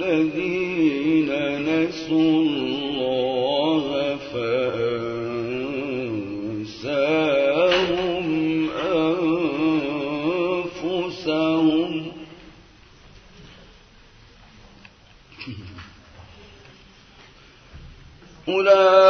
كالذين نسوا الله فأنساهم أنفسهم. أولئك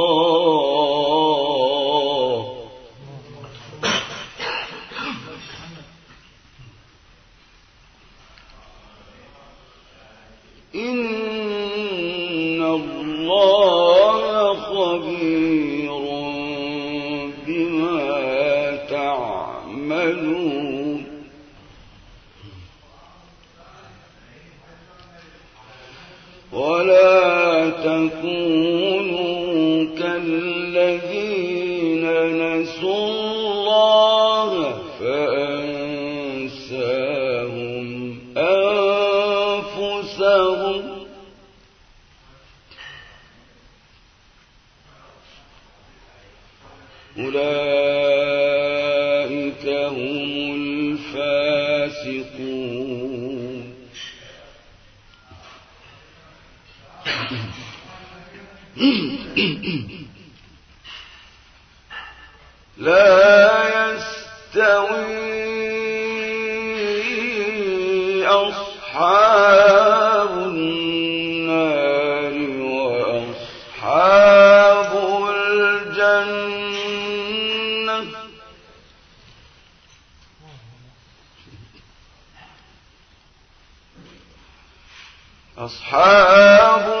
كالذين نسوا الله فأنساهم أنفسهم. أولئك هم الفاسقون. لا يستوي أصحاب النار وأصحاب الجنة. أصحاب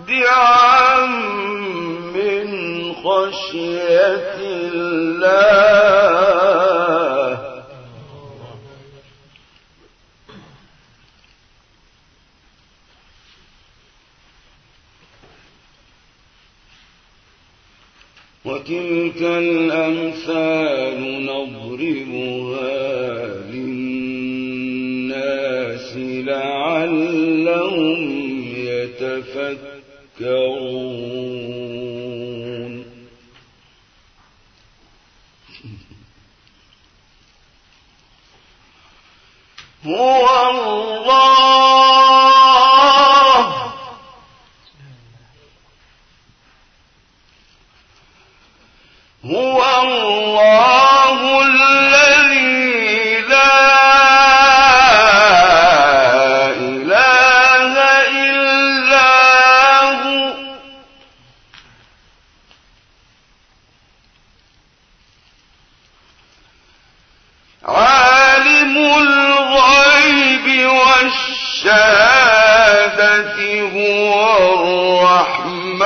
متصدعا من خشية الله. وتلك الأمثال نضربها للناس لعلهم يتفكرون. هو الله. هو الرحمن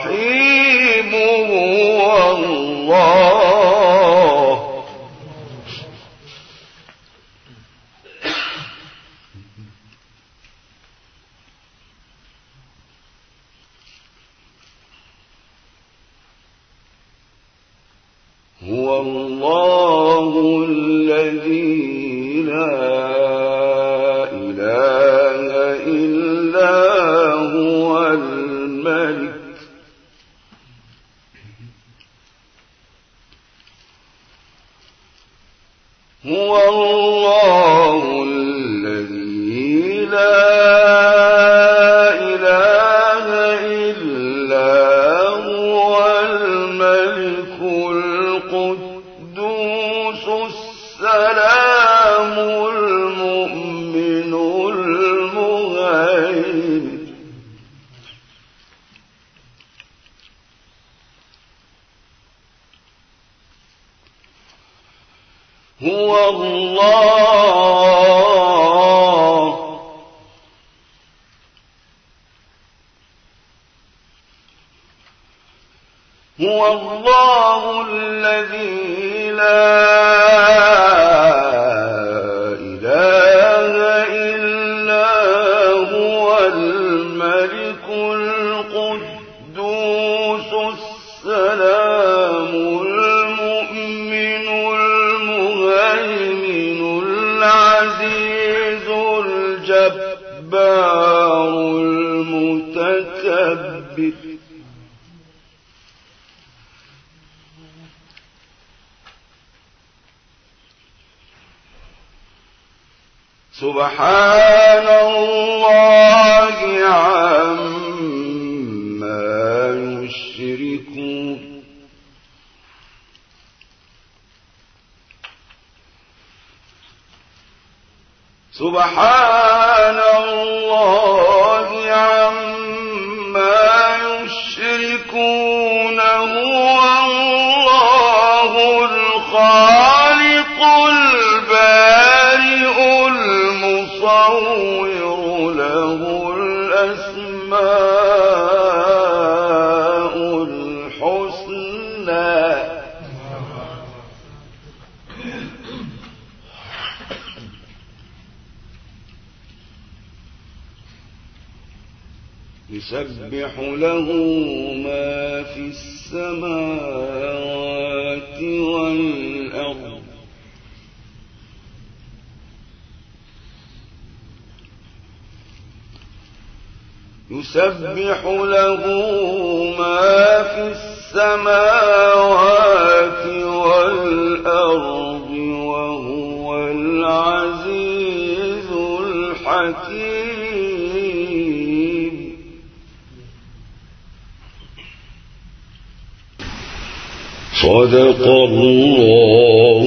الرحيم هو الله. هو الله. هو الله. هو الله الذي لا إله إلا هو الملك القدوس السلام سبحان الله عما يشركون. سبحان الله الأسماء الحسنى. يسبح له ما في السماوات يسبح له ما في السماوات والأرض وهو العزيز الحكيم. صدق الله